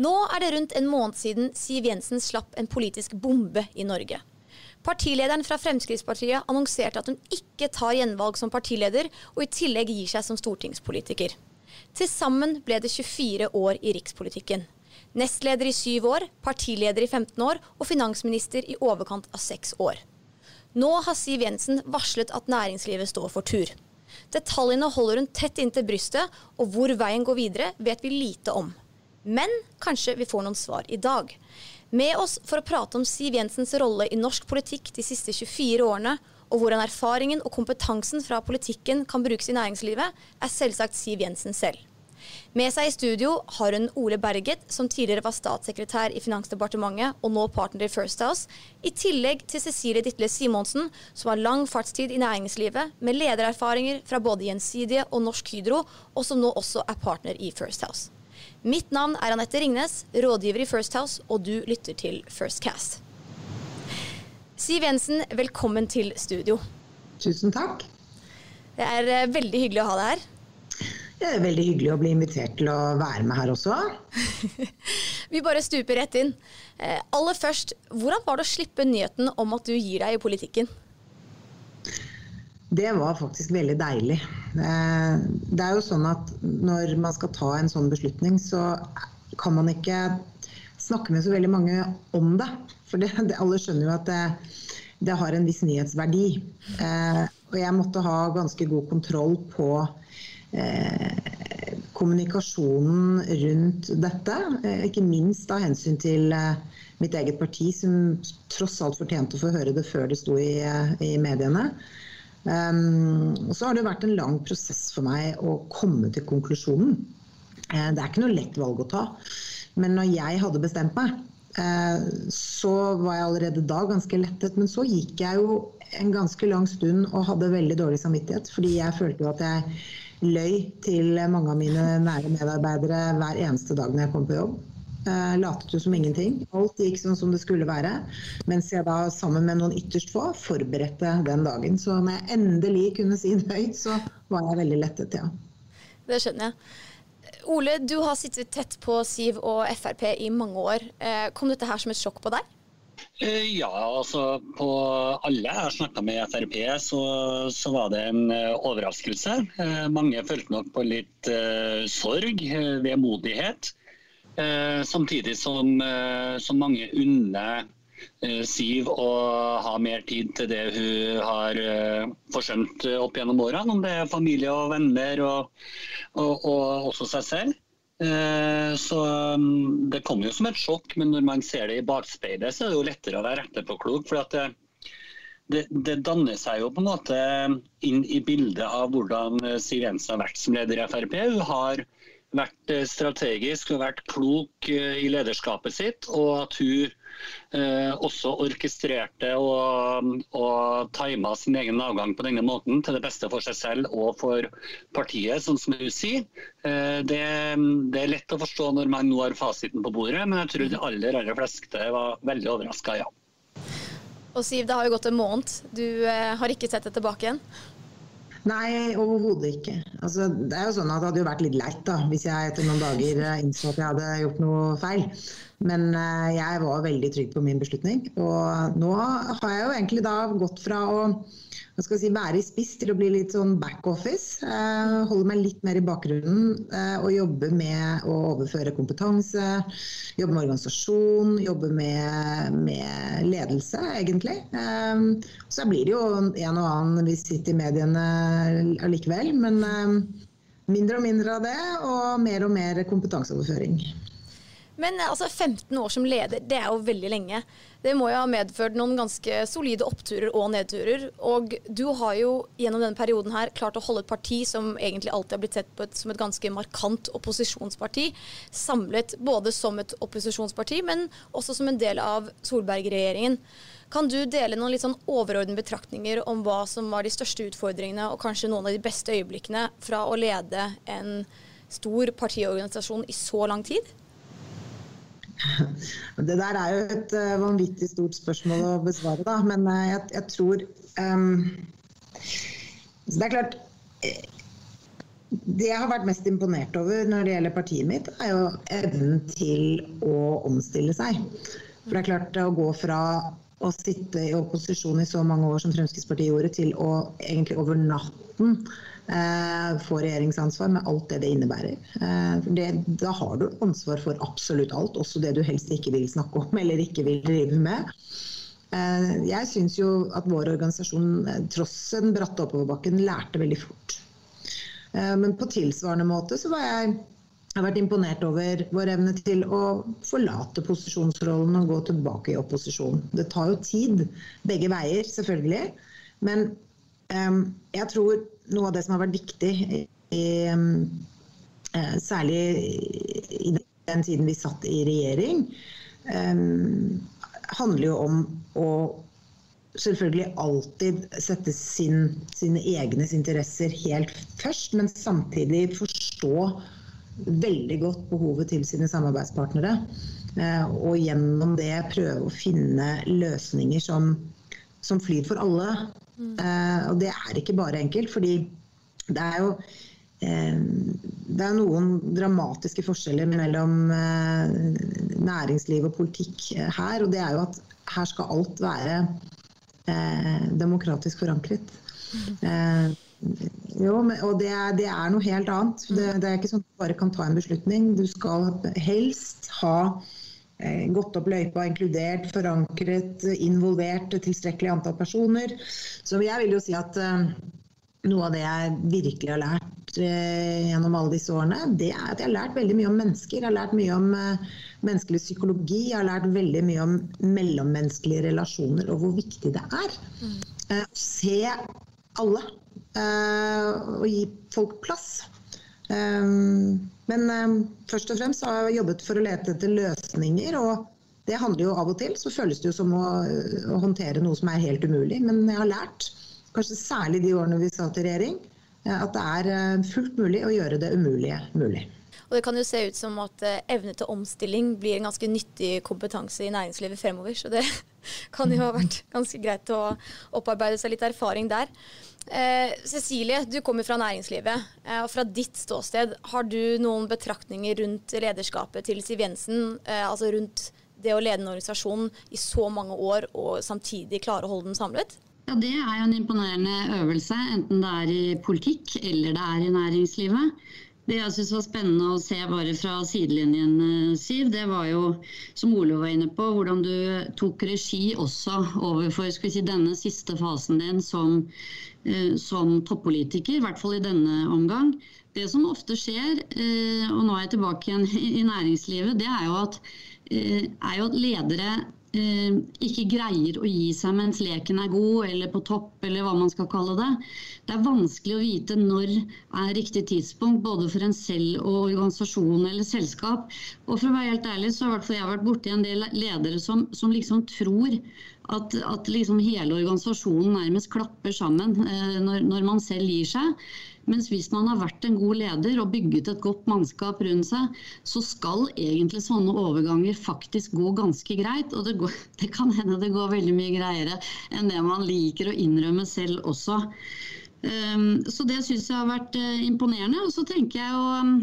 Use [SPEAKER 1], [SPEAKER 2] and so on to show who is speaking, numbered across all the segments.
[SPEAKER 1] Nå er det rundt en måned siden Siv Jensen slapp en politisk bombe i Norge. Partilederen fra Fremskrittspartiet annonserte at hun ikke tar gjenvalg som partileder, og i tillegg gir seg som stortingspolitiker. Til sammen ble det 24 år i rikspolitikken. Nestleder i syv år, partileder i 15 år og finansminister i overkant av seks år. Nå har Siv Jensen varslet at næringslivet står for tur. Detaljene holder hun tett inntil brystet, og hvor veien går videre, vet vi lite om. Men kanskje vi får noen svar i dag. Med oss for å prate om Siv Jensens rolle i norsk politikk de siste 24 årene, og hvordan erfaringen og kompetansen fra politikken kan brukes i næringslivet, er selvsagt Siv Jensen selv. Med seg i studio har hun Ole Berget, som tidligere var statssekretær i Finansdepartementet og nå partner i First House, i tillegg til Cecilie Ditle Simonsen, som har lang fartstid i næringslivet, med ledererfaringer fra både Gjensidige og Norsk Hydro, og som nå også er partner i First House. Mitt navn er Anette Ringnes, rådgiver i First House, og du lytter til First Cast. Siv Jensen, velkommen til studio.
[SPEAKER 2] Tusen takk.
[SPEAKER 1] Det er eh, veldig hyggelig å ha deg her.
[SPEAKER 2] Det er veldig hyggelig å bli invitert til å være med her også.
[SPEAKER 1] Vi bare stuper rett inn. Eh, aller først, hvordan var det å slippe nyheten om at du gir deg i politikken?
[SPEAKER 2] Det var faktisk veldig deilig. Eh, det er jo sånn at når man skal ta en sånn beslutning, så kan man ikke snakke med så veldig mange om det. For det, det, alle skjønner jo at det, det har en viss nyhetsverdi. Eh, og jeg måtte ha ganske god kontroll på Eh, kommunikasjonen rundt dette. Eh, ikke minst av hensyn til eh, mitt eget parti, som tross alt fortjente å få høre det før det sto i, i mediene. Og så har det vært en lang prosess for meg å komme til konklusjonen. Uh, det er ikke noe lett valg å ta. Men når jeg hadde bestemt meg, uh, så var jeg allerede da ganske lettet. Men så gikk jeg jo en ganske lang stund og hadde veldig dårlig samvittighet. Fordi jeg følte jo at jeg løy til mange av mine nære medarbeidere hver eneste dag når jeg kom på jobb. Uh, latet jo som ingenting. Alt gikk sånn som det skulle være. Mens jeg da sammen med noen ytterst få forberedte den dagen. Så når jeg endelig kunne si det høyt, så var jeg veldig lettet, ja.
[SPEAKER 1] Det skjønner jeg. Ole, du har sittet tett på Siv og Frp i mange år. Eh, kom dette her som et sjokk på deg?
[SPEAKER 3] Eh, ja, altså på alle jeg har snakka med i Frp, så, så, var det en uh, overraskelse. Uh, mange følte nok på litt uh, sorg, vemodighet. Samtidig som, som mange unner Siv å ha mer tid til det hun har forsømt opp gjennom årene, om det er familie og venner og, og, og også seg selv. Eh, så um, Det kommer jo som et sjokk, men når man ser det i bakspeilet, så er det jo lettere å være etterpåklok. for at det, det, danner seg jo på en måte inn i bildet av hvordan Siv Jensen har vært som leder i Frp. Hun har vært eh, strategisk og vært klok eh, i lederskapet sitt, og at hun eh, også orkestrerte og, og tima sin egen avgang på denne måten til det beste for seg selv og for partiet, sånn som hun sier. Eh, det, det, er lett å forstå når man nå har fasiten på bordet, men jeg tror de aller, aller fleste var veldig overraska, ja.
[SPEAKER 1] Og Siv, det har jo gått en måned. Du eh, har ikke sett det tilbake igjen?
[SPEAKER 2] Nei, overhodet ikke. Altså, det er jo sånn at det hadde jo vært litt leit da, hvis jeg etter noen dager innså at jeg hadde gjort noe feil. Men uh, jeg var veldig trygg på min beslutning. Og nå har jeg jo egentlig da gått fra å si, være i spiss til å bli litt sånn backoffice. Uh, holde meg litt mer i bakgrunnen uh, og jobbe med å overføre kompetanse. Jobbe med organisasjon, jobbe med, med ledelse, egentlig. Så blir det jo en og annen visitt i mediene allikevel. Men mindre og mindre av det, og mer og mer kompetanseoverføring.
[SPEAKER 1] Men altså, 15 år som leder, det er jo veldig lenge. Det må jo ha medført noen ganske solide oppturer og nedturer. Og du har jo gjennom denne perioden her klart å holde et parti som egentlig alltid har blitt sett på et, som et ganske markant opposisjonsparti, samlet både som et opposisjonsparti, men også som en del av Solberg-regjeringen. Kan du dele noen litt sånn overordnede betraktninger om hva som var de største utfordringene, og kanskje noen av de beste øyeblikkene fra å lede en stor partiorganisasjon i så lang tid?
[SPEAKER 2] Det der er jo et uh, vanvittig stort spørsmål å besvare, da. Men uh, jeg, jeg, tror um, Det er klart det jeg har vært mest imponert over når det gjelder partiet mitt, er jo evnen til å omstille seg. For det er klart å gå fra å sitte i opposisjon i så mange år som Fremskrittspartiet gjorde, til å egentlig over natten eh, få regjeringsansvar med alt det det innebærer. Eh, det, da har du ansvar for absolutt alt, også det du helst ikke vil snakke om eller ikke vil drive med. Eh, jeg syns jo at vår organisasjon, tross den bratte oppoverbakken, lærte veldig fort. Men på tilsvarende måte så var jeg har vært imponert over vår evne til å forlate posisjonsrollen og gå tilbake i opposisjon. Det tar jo tid, begge veier selvfølgelig. Men um, jeg tror noe av det som har vært viktig, i, um, særlig i den tiden vi satt i regjering, um, handler jo om å selvfølgelig alltid sette sin, sine egne interesser helt først, men samtidig forstå veldig godt behovet til sine samarbeidspartnere. Eh, og gjennom det prøve å finne løsninger som, som flyr for alle. Eh, og det er ikke bare enkelt, fordi det er jo eh, det er noen dramatiske forskjeller mellom næringsliv og politikk her. Og det er jo at her skal alt være eh, demokratisk forankret. Eh, jo, og det er, det er, noe helt annet. Det, det, er ikke sånn at du bare kan ta en beslutning. Du skal helst ha eh, gått opp løypa, inkludert, forankret, involvert tilstrekkelig antall personer. Så jeg vil jo si at eh, noe av det jeg virkelig har lært eh, gjennom alle disse årene, det er at jeg har lært veldig mye om mennesker. Jeg har lært mye om eh, menneskelig psykologi. Jeg har lært veldig mye om mellommenneskelige relasjoner og hvor viktig det er mm. å se alle eh, og gi folk plass. Eh, men først og fremst har jeg jobbet for å lete etter løsninger. og det handler jo av og til så føles det jo som å, å håndtere noe som er helt umulig. Men jeg har lært, kanskje særlig de årene vi satt i regjering, at det er fullt mulig å gjøre det umulige mulig.
[SPEAKER 1] Og det kan jo se ut som at eh, evne til omstilling blir en ganske nyttig kompetanse i næringslivet fremover. Så det kan jo ha vært ganske greit å opparbeide seg litt erfaring der. Eh, Cecilie, du kommer fra næringslivet. Eh, og Fra ditt ståsted, har du noen betraktninger rundt lederskapet til Siv Jensen? Eh, altså rundt det å lede en organisasjon i så mange år og samtidig klare å holde den samlet?
[SPEAKER 4] Ja, Det er jo en imponerende øvelse, enten det er i politikk eller det er i næringslivet. Det jeg syns var spennende å se bare fra sidelinjen, eh, Siv, det var jo, som Ole var inne på, hvordan du tok regi også overfor si, denne siste fasen din som, som toppolitiker, i hvert fall i denne omgang. Det som ofte skjer, eh, og nå er jeg tilbake igjen i næringslivet, det er jo at, er jo at ledere Eh, ikke greier å gi seg mens leken er god, eller på topp, eller hva man skal kalle det. Det er vanskelig å vite når er riktig tidspunkt, både for en selv og organisasjon eller selskap. Og for å være helt ærlig, så har jeg vært borti en del ledere som, som liksom tror at, at liksom hele organisasjonen nærmest klapper sammen eh, når, når man selv gir seg. Mens hvis man har vært en god leder og bygget et godt mannskap rundt seg, så skal egentlig sånne overganger faktisk gå ganske greit. Og det, går, det kan hende det går veldig mye greiere enn det man liker å innrømme selv også. Um, så det syns jeg har vært uh, imponerende. Og så tenker jeg jo um,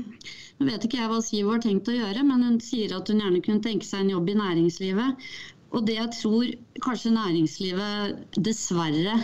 [SPEAKER 4] Nå vet ikke jeg hva Siv har tenkt å gjøre, men hun sier at hun gjerne kunne tenke seg en jobb i næringslivet. Og det jeg tror kanskje næringslivet dessverre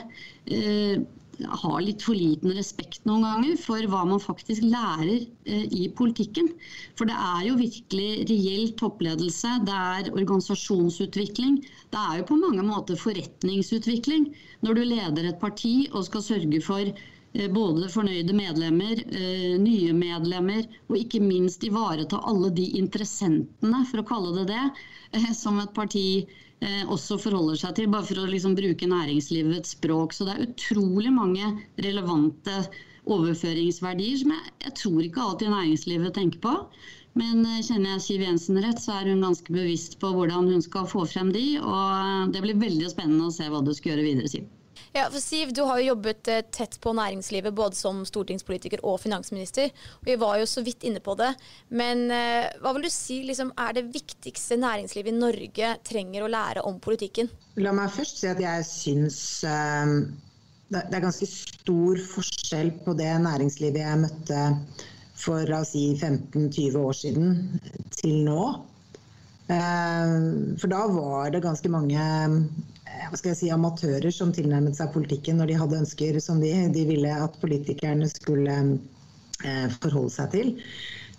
[SPEAKER 4] eh, har litt for liten respekt noen ganger for hva man faktisk lærer eh, i politikken. For det er jo virkelig reell toppledelse, det er organisasjonsutvikling. Det er jo på mange måter forretningsutvikling når du leder et parti og skal sørge for både fornøyde medlemmer, eh, nye medlemmer og ikke minst ivareta alle de interessentene, for å kalle det det, som et parti eh, også forholder seg til, bare for å liksom bruke næringslivets språk. Så det er utrolig mange relevante overføringsverdier som jeg, jeg tror ikke alltid næringslivet tenker på. Men eh, kjenner jeg Siv Jensen rett, så er hun ganske bevisst på hvordan hun skal få frem de. Og det blir veldig spennende å se hva du skal gjøre videre, Siv.
[SPEAKER 1] Ja, for Siv, du har jo jobbet eh, tett på næringslivet både som stortingspolitiker og finansminister. og Vi var jo så vidt inne på det. Men eh, hva vil du si liksom, er det viktigste næringslivet i Norge trenger å lære om politikken?
[SPEAKER 2] La meg først si at jeg syns eh, det er ganske stor forskjell på det næringslivet jeg møtte for oss si 15-20 år siden til nå. For da var det ganske mange eh, si, amatører som tilnærmet seg politikken når de hadde ønsker som de, de ville at politikerne skulle eh, forholde seg til.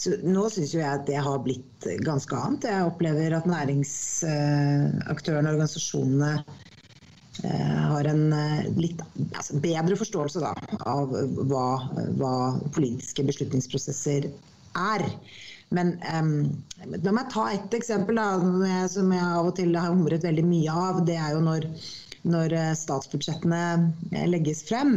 [SPEAKER 2] Så nå syns jeg at det har blitt ganske annet. Jeg opplever at næringsaktørene og organisasjonene har en litt altså bedre forståelse da, av hva, hva politiske beslutningsprosesser er. Men um, la meg ta et eksempel da, som jeg av og til har humret veldig mye av. Det er jo når, når eh, statsbudsjettene eh, legges frem.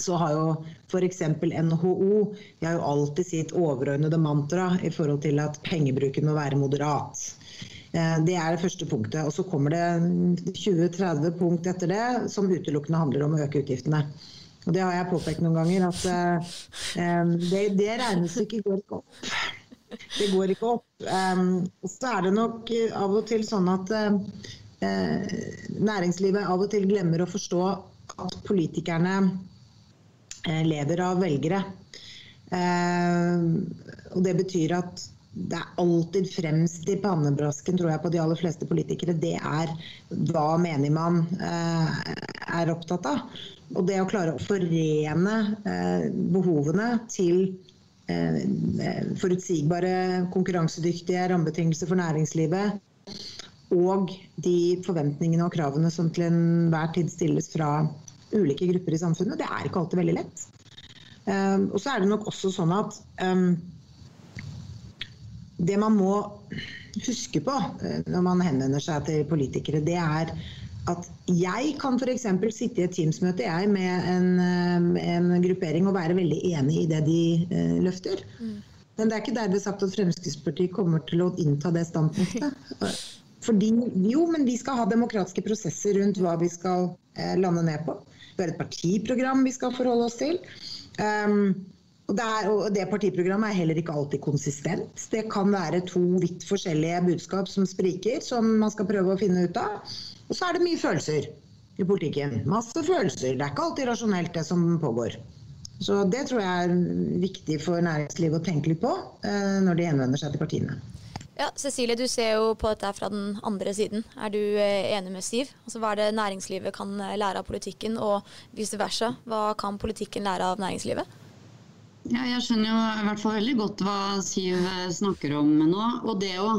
[SPEAKER 2] Så har jo f.eks. NHO de har jo alltid sitt overordnede mantra i forhold til at pengebruken må være moderat. Eh, det er det første punktet. Og så kommer det 20-30 punkt etter det som utelukkende handler om å øke utgiftene. Og det har jeg påpekt noen ganger, at uh, det, det regnestykket går ikke opp. Det går ikke opp. Um, så er det nok av og til sånn at uh, næringslivet av og til glemmer å forstå at politikerne uh, lever av velgere. og det betyr at det er alltid fremst i pannebrasken, tror jeg, på de aller fleste politikere. Det er hva mener man er opptatt av. Og det å klare å forene eh, behovene til eh, forutsigbare, konkurransedyktige rammebetingelser for næringslivet og de forventningene og kravene som til enhver tid stilles fra ulike grupper i samfunnet, det er ikke alltid veldig lett. Eh, og så er det nok også sånn at det man må huske på når man henvender seg til politikere, det er at jeg kan f.eks. sitte i et Teams-møte med en, eh, en, gruppering og være veldig enig i det de eh, løfter. Mm. Men det er ikke derved sagt at Fremskrittspartiet kommer til å innta det standpunktet. Fordi, jo, men vi skal ha demokratiske prosesser rundt hva vi skal eh, lande ned på. Vi har et partiprogram vi skal forholde oss til. Um, og det, er, og det, partiprogrammet er heller ikke alltid konsistent. Det kan være to vidt forskjellige budskap som spriker, som man skal prøve å finne ut av. Og så er det mye følelser i politikken. Masse følelser. Det er ikke alltid rasjonelt, det som pågår. Så det tror jeg er viktig for næringslivet å tenke litt på eh, når de henvender seg til partiene.
[SPEAKER 1] Ja, Cecilie, du ser jo på dette fra den andre siden. Er du eh, enig med Siv? Altså, hva er det næringslivet kan eh, lære av politikken, og vice versa? Hva kan politikken lære av næringslivet?
[SPEAKER 4] Ja, jeg skjønner jo i hvert fall veldig godt hva Siv snakker om nå. Og det å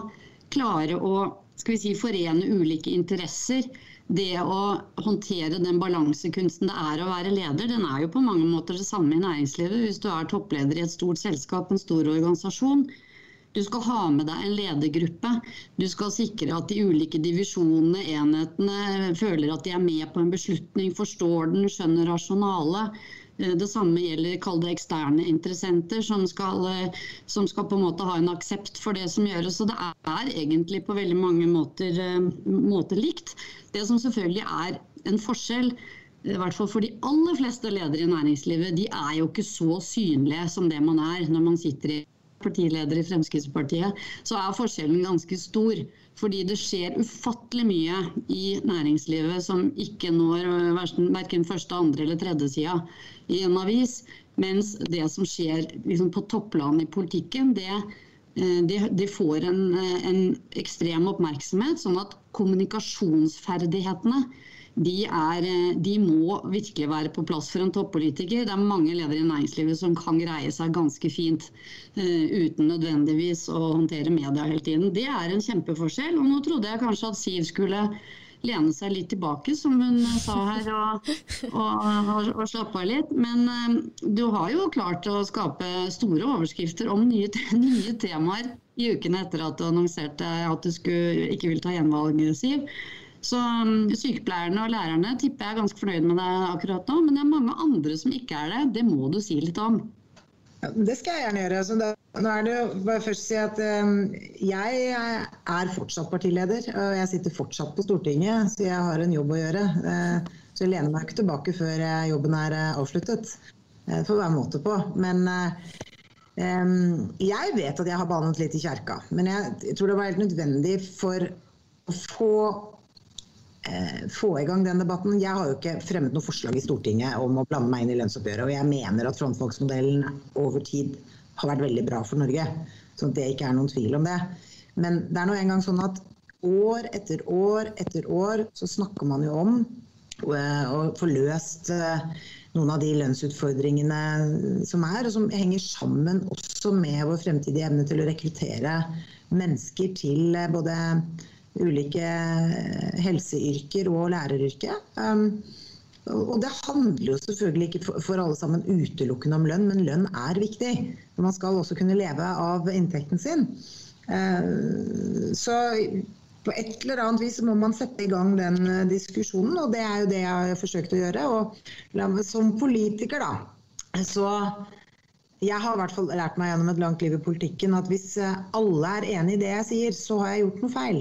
[SPEAKER 4] klare å skal vi si, forene ulike interesser. Det å håndtere den balansekunsten det er å være leder, den er jo på mange måter det samme i næringslivet. Hvis du er toppleder i et stort selskap, en stor organisasjon. Du skal ha med deg en ledergruppe. Du skal sikre at de ulike divisjonene, enhetene, føler at de er med på en beslutning, forstår den, skjønner rasjonalet. Eh, det samme gjelder kall det eksterne interessenter, som skal, eh, som skal, på en måte ha en aksept for det som gjøres. Så det er egentlig på veldig mange måter, eh, måter likt. Det som selvfølgelig er en forskjell, i hvert fall for de aller fleste ledere i næringslivet, de er jo ikke så synlige som det man er når man sitter i partileder i Fremskrittspartiet, så er forskjellen ganske stor. Fordi det skjer ufattelig mye i næringslivet som ikke når verken første, andre eller tredje sida i en avis. Mens det som skjer liksom på topplandet i politikken, det, eh, det, det får en, en ekstrem oppmerksomhet. Sånn at kommunikasjonsferdighetene de, er, eh, de, må virkelig være på plass for en toppolitiker. Det er mange ledere i næringslivet som kan greie seg ganske fint uh, uten nødvendigvis å håndtere media hele tiden. Det er en kjempeforskjell. Og nå trodde jeg kanskje at Siv skulle lene seg litt tilbake, som hun sa her, og, og, og, og slappe av litt. Men uh, du har jo klart å skape store overskrifter om nye, nye temaer i ukene etter at du annonserte at du skulle, ikke ville ta gjenvalg, Siv. Så um, sykepleierne og lærerne tipper jeg er ganske fornøyd med deg akkurat nå. Men det er mange andre som ikke er det. Det må du si litt om.
[SPEAKER 2] Ja, det skal jeg gjerne gjøre. Da, nå er det jo bare først å si at um, jeg er fortsatt partileder. Og jeg sitter fortsatt på Stortinget, så jeg har en jobb å gjøre. Uh, så jeg lener meg ikke tilbake før jobben er avsluttet. Det får være måte på. Men um, jeg vet at jeg har banet litt i kjerka. Men jeg, tror det var helt nødvendig for å få eh, få i gang den debatten. Jeg har jo ikke fremmet noe forslag i Stortinget om å blande meg inn i lønnsoppgjøret, og jeg mener at frontfagsmodellen over tid har vært veldig bra for Norge. Så det ikke er noen tvil om det. Men det er nå engang sånn at år etter år etter år så snakker man jo om eh, å få løst eh, noen av de lønnsutfordringene som er, og som henger sammen også med vår fremtidige evne til å rekruttere mennesker til eh, både ulike helseyrker og læreryrket. Um, og det handler jo selvfølgelig ikke for alle sammen utelukkende om lønn, men lønn er viktig. Man skal også kunne leve av inntekten sin. Så på et eller annet vis må man sette i gang den eh, diskusjonen, og det er jo det jeg har forsøkt å gjøre. Og som politiker, da, så jeg har i hvert fall lært meg gjennom et langt liv i politikken at hvis eh, alle er enig i det jeg sier, så har jeg gjort noe feil.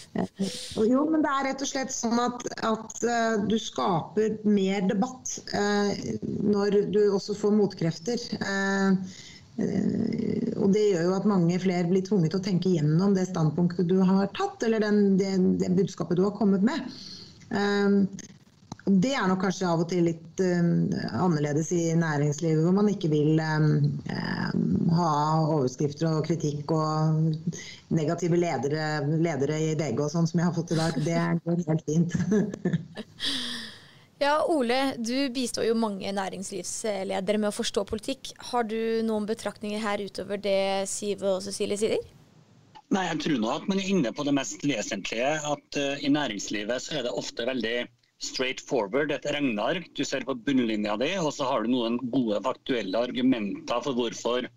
[SPEAKER 2] jo, men det er rett og slett sånn at, at uh, du skaper mer debatt eh, når du også får motkrefter. Eh, og det gjør jo at mange flere blir tvunget til å tenke gjennom det standpunktet du har tatt, eller den, det, det, budskapet du har kommet med. Eh, det er nok kanskje av og til litt uh, annerledes i næringslivet, hvor man ikke vil um, uh, ha overskrifter og kritikk og negative ledere, ledere i VG og sånn som jeg har fått i dag. Det går helt fint.
[SPEAKER 1] Ja, Ole, du bistår jo mange næringslivsledere med å forstå politikk. Har du noen betraktninger her utover det Siv og Cecilie sier?
[SPEAKER 3] Nei, jeg tror nå at man er inne på det mest vesentlige. At uh, i næringslivet så er det ofte veldig straight forward, et regneark. Du ser på bunnlinja di, og så har du noen gode faktuelle argumenter for hvorfor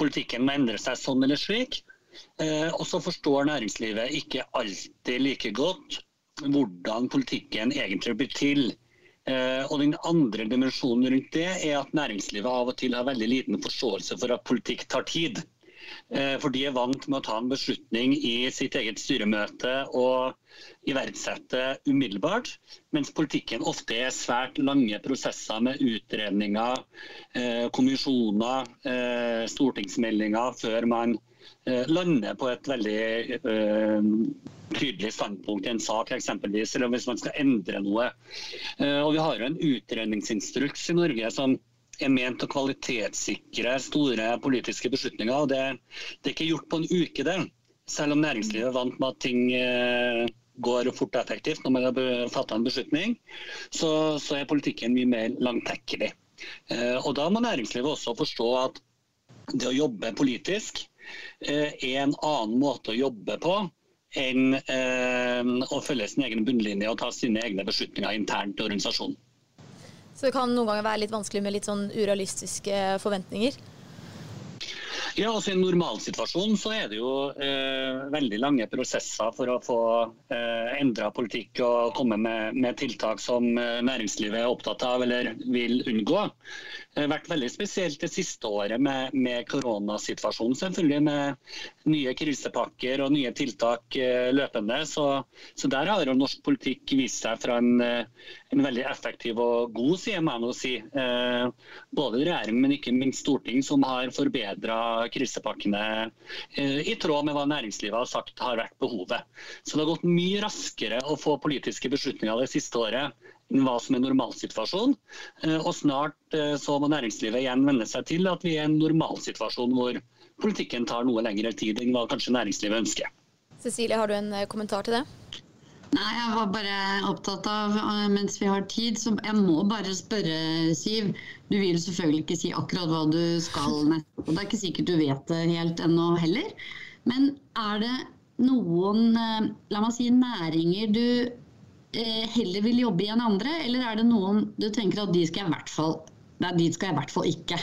[SPEAKER 3] politikken må endre seg sånn eller slik. Uh, og så forstår næringslivet ikke alltid like godt hvordan politikken egentlig blir til. Eh, og Den andre dimensjonen rundt det er at næringslivet av og til har veldig liten forståelse for at politikk tar tid. Eh, for de er vant med å ta en beslutning i sitt eget styremøte og iverksette umiddelbart, mens politikken ofte er svært lange prosesser med utredninger, eh, kommisjoner, stortingsmeldinger, før man lander på et veldig tydelig standpunkt i en sak, eksempelvis, eller hvis man skal endre noe. Eh, og Vi har jo en utredningsinstruks i Norge som er ment å kvalitetssikre store politiske beslutninger. og det, det, er ikke gjort på en uke, det. Selv om næringslivet er vant med at ting eh, går fort og effektivt når man har fatta en beslutning, så, så, er politikken mye mer langtekkelig. Eh, og Da må næringslivet også forstå at det å jobbe politisk er en annen måte å jobbe på enn eh, å følge sin egen bunnlinje og ta sine egne beslutninger internt i organisasjonen.
[SPEAKER 1] Så det kan noen ganger være litt vanskelig med litt sånn urealistiske forventninger?
[SPEAKER 3] Ja, altså I en normalsituasjon så er det jo eh, veldig lange prosesser for å få eh, endra politikk og komme med, med tiltak som eh, næringslivet er opptatt av eller vil unngå. Det har vært veldig spesielt det siste året med, med koronasituasjonen. Selvfølgelig med nye krisepakker og nye tiltak eh, løpende. Så, så, der har jo norsk politikk vist seg fra en, eh, en veldig effektiv og god side, må jeg nå si. Eh, både regjering, men ikke minst storting, som har forbedra krisepakkene eh, i tråd med hva næringslivet har sagt har vært behovet. Så det har gått mye raskere å få politiske beslutninger det siste året hva som er normalsituasjon. Eh, og snart eh, så må næringslivet igjen venne seg til at vi er i en normalsituasjon hvor politikken tar noe lengre tid enn hva kanskje næringslivet ønsker.
[SPEAKER 1] Cecilie, har du en kommentar til det?
[SPEAKER 4] Nei, jeg var bare opptatt av, mens vi har tid, så jeg må bare spørre, Siv. Du vil selvfølgelig ikke si akkurat hva du skal neste Det er ikke sikkert du vet det helt ennå heller. Men er det noen, la meg si, næringer du Eh, heller vil jobbe i enn andre, eller er det noen du tenker at de skal i hvert fall Nei, dit skal jeg i hvert fall ikke?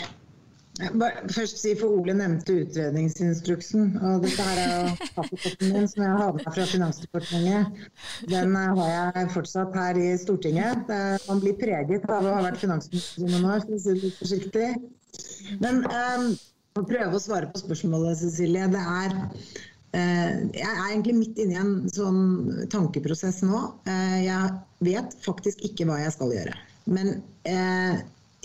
[SPEAKER 2] Først si for Ole nevnte utredningsinstruksen. og Dette her er jo kaffekoppen min som jeg har med fra Finansdepartementet. Den eh, har jeg fortsatt her i Stortinget. Man blir preget av å ha vært finansminister i noen år, for å si det litt forsiktig. Men um, prøve å svare på spørsmålet, Cecilie. Det er Eh, jeg er egentlig midt inne i en sånn tankeprosess nå. Jeg vet faktisk ikke hva jeg skal gjøre. Men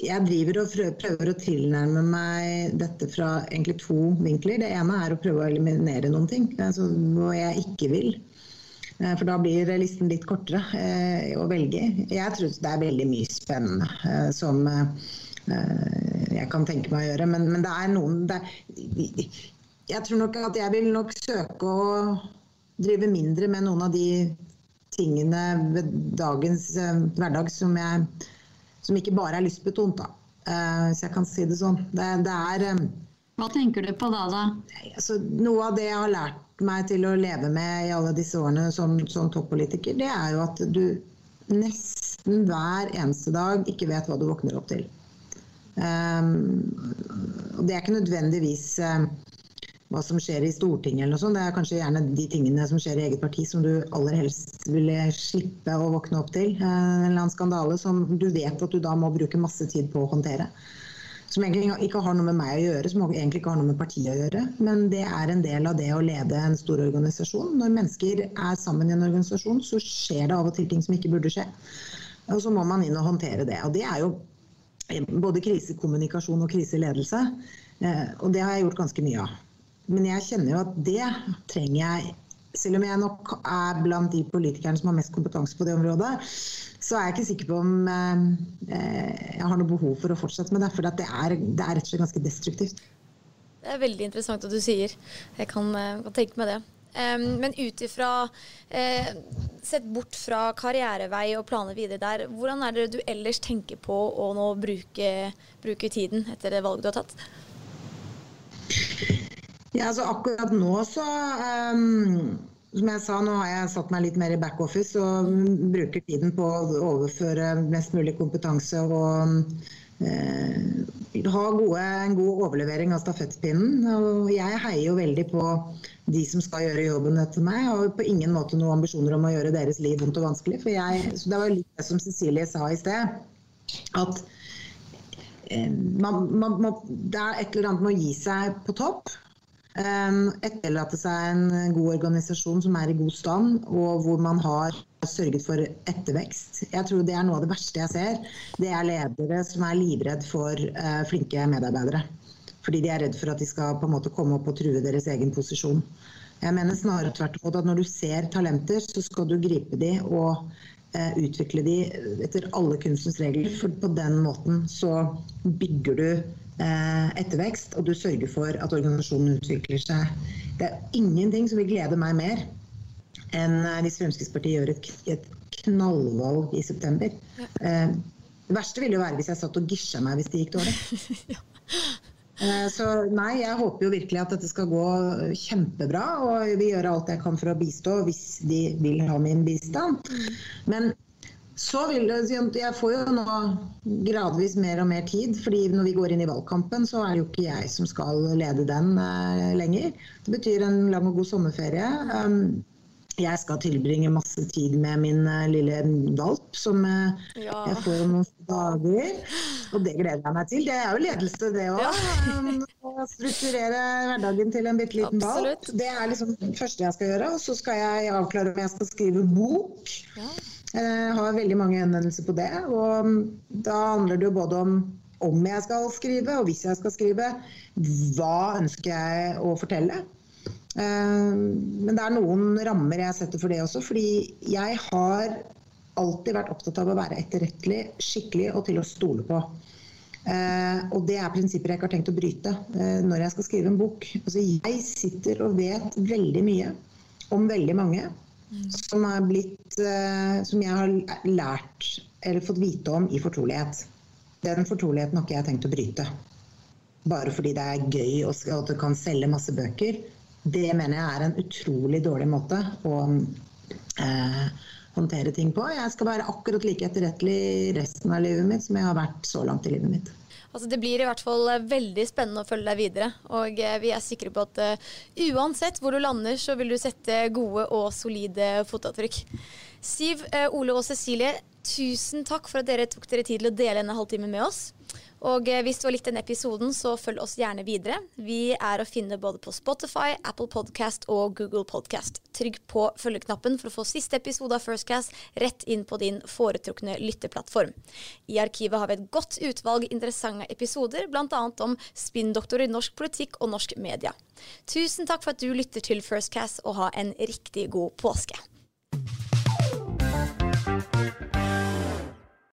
[SPEAKER 2] jeg driver og prøver å tilnærme meg dette fra egentlig to vinkler. Det ene er å prøve å eliminere noen ting, altså noe jeg ikke vil. Eh, for da blir listen litt kortere eh, å velge. Jeg tror det er veldig mye spennende eh, som jeg kan tenke meg å gjøre. Men, men det er noen det Jeg tror nok at jeg vil nok søke å drive mindre med noen av de tingene ved dagens hverdag som, jeg, som ikke bare er lystbetont. da. Hvis jeg kan si det sånn. Det, det er
[SPEAKER 4] Hva tenker du på da, da?
[SPEAKER 2] Altså, noe av det jeg har lært meg til å leve med i alle disse årene som, som toppolitiker, det er jo at du nesten hver eneste dag ikke vet hva du våkner opp til. Um, det er ikke nødvendigvis um, hva som skjer i Stortinget eller noe sånt. Det er kanskje gjerne de tingene som skjer i eget parti som du aller helst ville slippe å våkne opp til. Uh, en eller annen skandale som du vet at du da må bruke masse tid på å håndtere som egentlig ikke har noe med meg å gjøre, som egentlig ikke har noe med partiet å gjøre. Men det er en del av det å lede en stor organisasjon. Når mennesker er sammen i en organisasjon, så skjer det av og til ting som ikke burde skje. Og så må man inn og håndtere det. Og det er jo både krisekommunikasjon og kriseledelse. Eh, og det har jeg gjort ganske mye av. Men jeg kjenner jo at det trenger jeg selv om jeg nok er blant de politikerne som har mest kompetanse på det området, så er jeg ikke sikker på om eh, eh jeg har noe behov for å fortsette med det. For det er, det er rett og slett ganske destruktivt.
[SPEAKER 1] Det er veldig interessant at du sier. Jeg kan, eh, kan tenke meg det. Um, men ut ifra eh, Sett bort fra karrierevei og planer videre der, hvordan er det du ellers tenker på å nå bruke, bruke tiden etter det valget du har tatt?
[SPEAKER 2] Ja, altså akkurat nå så um, Som jeg sa, nå har jeg satt meg litt mer i backoffice og bruker tiden på å overføre mest mulig kompetanse og uh, ha gode, en god overlevering av stafettpinnen. Og jeg heier jo veldig på de som skal gjøre jobben etter meg. Jeg har på ingen måte noen ambisjoner om å gjøre deres liv vondt og vanskelig. For jeg, så det var litt det som Cecilie sa i sted. At eh, man, man, man, det er et eller annet med å gi seg på topp. Etterlate seg en god organisasjon som er i god stand, og hvor man har sørget for ettervekst. Jeg tror det er noe av det verste jeg ser. Det er ledere som er livredd for uh, flinke medarbeidere. Fordi de er redd for at de skal på en måte komme opp og true deres egen posisjon. Jeg mener snarere tvert imot at når du ser talenter, så skal du gripe de og uh, utvikle de etter alle kunstens regler. For på den måten så bygger du Eh, ettervekst, og du sørger for at organisasjonen utvikler seg. Det er ingenting som vil glede meg mer enn eh, hvis Fremskrittspartiet gjør et, et knallvalg i september. Eh, det verste ville jo være hvis jeg satt og gisja meg hvis det gikk dårlig. Så nei, jeg håper jo virkelig at dette skal gå kjempebra, og jeg vil gjøre alt jeg kan for å bistå hvis de vil ha min bistand. Mm. Men så vil det, Jeg får jo nå gradvis mer og mer tid, fordi når vi går inn i valgkampen, så er det jo ikke jeg som skal lede den uh, lenger. Det betyr en lang og god sommerferie. Um, jeg skal tilbringe masse tid med min uh, lille valp, som uh, ja. jeg får om noen dager. Og det gleder jeg meg til. Det er jo ledelse, det òg. Ja. Å strukturere hverdagen til en bitte liten valp. Det er liksom det første jeg skal gjøre. Og så skal jeg avklare om jeg skal skrive bok. Ja. Jeg eh, har veldig mange henvendelser på det. Og da handler det jo både om om jeg skal skrive, og hvis jeg skal skrive, hva ønsker jeg å fortelle. Eh, men det er noen rammer jeg setter for det også, fordi jeg har alltid vært opptatt av å være etterrettelig, skikkelig og til å stole på. Eh, og det er prinsipper jeg ikke har tenkt å bryte når jeg skal skrive en bok. Altså, jeg sitter og vet veldig mye om veldig mange som, blitt, eh, som jeg har lært eller fått vite om i fortrolighet. Den fortroligheten har ikke jeg tenkt å bryte. Bare fordi det er gøy og at du kan selge masse bøker. Det mener jeg er en utrolig dårlig måte å eh, håndtere ting på. Jeg skal være akkurat like etterrettelig resten av livet mitt som jeg har vært så langt i livet mitt.
[SPEAKER 1] Altså, det blir i hvert fall eh, veldig spennende å følge deg videre. Og eh, vi er sikre på at uh, uansett hvor du lander, så vil du sette gode og solide fotavtrykk. Siv, uh, Ole og Cecilie, tusen takk for at dere tok dere tid til å dele denne halvtimen med oss. Og eh, hvis du har likt denne episoden, så følg oss gjerne videre. Vi er å finne både på Spotify, Apple Podcast og Google Podcast. Trygg på følgeknappen for å få siste episode av Firstcast rett inn på din foretrukne lytteplattform. I arkivet har vi et godt utvalg interessante episoder, bl.a. om spinndoktorer i norsk politikk og norsk media. Tusen takk for at du lytter til Firstcast, og ha en riktig god påske.